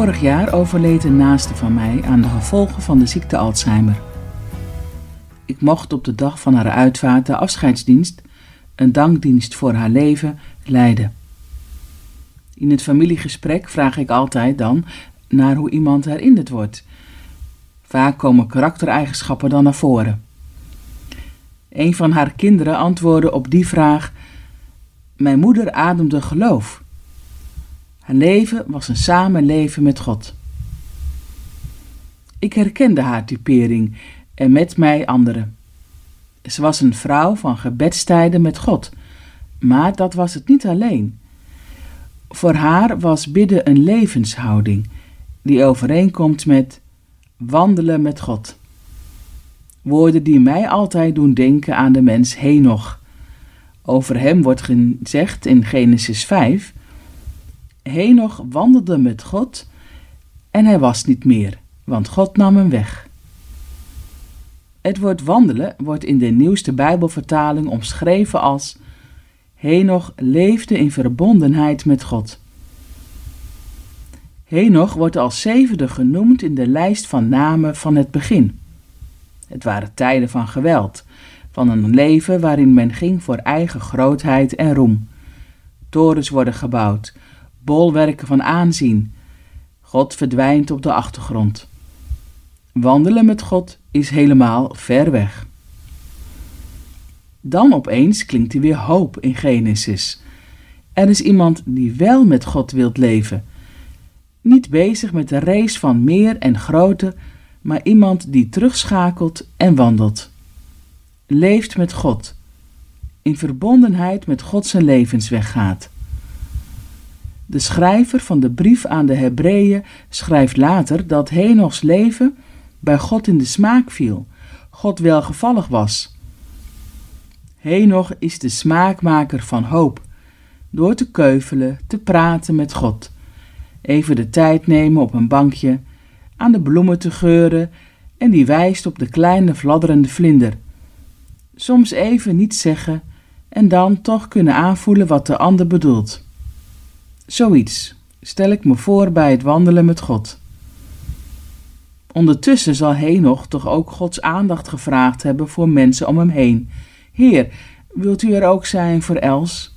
Vorig jaar overleed een naaste van mij aan de gevolgen van de ziekte Alzheimer. Ik mocht op de dag van haar uitvaart de afscheidsdienst, een dankdienst voor haar leven, leiden. In het familiegesprek vraag ik altijd dan naar hoe iemand herinnerd wordt. Vaak komen karaktereigenschappen dan naar voren. Een van haar kinderen antwoordde op die vraag: Mijn moeder ademde geloof. Leven was een samenleven met God. Ik herkende haar typering en met mij anderen. Ze was een vrouw van gebedstijden met God, maar dat was het niet alleen. Voor haar was bidden een levenshouding die overeenkomt met wandelen met God. Woorden die mij altijd doen denken aan de mens Henoch. Over hem wordt gezegd in Genesis 5: Henoch wandelde met God en hij was niet meer, want God nam hem weg. Het woord wandelen wordt in de nieuwste Bijbelvertaling omschreven als Henoch leefde in verbondenheid met God. Henoch wordt als zevende genoemd in de lijst van namen van het begin. Het waren tijden van geweld, van een leven waarin men ging voor eigen grootheid en roem. Torens worden gebouwd, bolwerken van aanzien. God verdwijnt op de achtergrond. Wandelen met God is helemaal ver weg. Dan opeens klinkt er weer hoop in Genesis. Er is iemand die wel met God wilt leven. Niet bezig met de race van meer en groter, maar iemand die terugschakelt en wandelt. Leeft met God. In verbondenheid met God zijn levensweg gaat. De schrijver van de brief aan de Hebreeën schrijft later dat Henochs leven bij God in de smaak viel, God welgevallig was. Henoch is de smaakmaker van hoop, door te keuvelen, te praten met God, even de tijd nemen op een bankje, aan de bloemen te geuren en die wijst op de kleine fladderende vlinder. Soms even niets zeggen en dan toch kunnen aanvoelen wat de ander bedoelt. Zoiets stel ik me voor bij het wandelen met God. Ondertussen zal Henoch toch ook Gods aandacht gevraagd hebben voor mensen om hem heen. Heer, wilt u er ook zijn voor Els?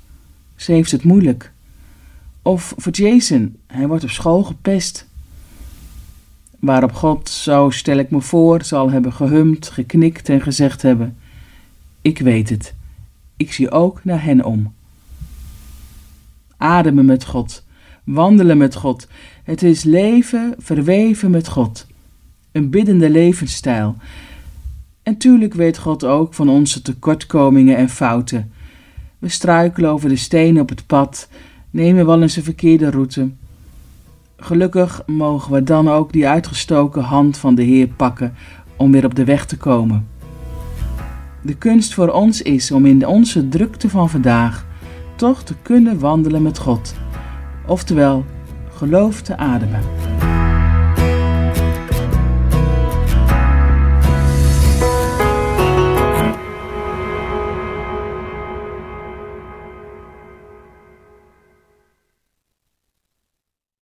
Ze heeft het moeilijk. Of voor Jason, hij wordt op school gepest. Waarop God, zo stel ik me voor, zal hebben gehumd, geknikt en gezegd hebben: Ik weet het, ik zie ook naar hen om. Ademen met God, wandelen met God, het is leven verweven met God een biddende levensstijl. En tuurlijk weet God ook van onze tekortkomingen en fouten. We struikelen over de stenen op het pad, nemen wel eens een verkeerde route. Gelukkig mogen we dan ook die uitgestoken hand van de Heer pakken om weer op de weg te komen. De kunst voor ons is om in onze drukte van vandaag toch te kunnen wandelen met God, oftewel geloof te ademen.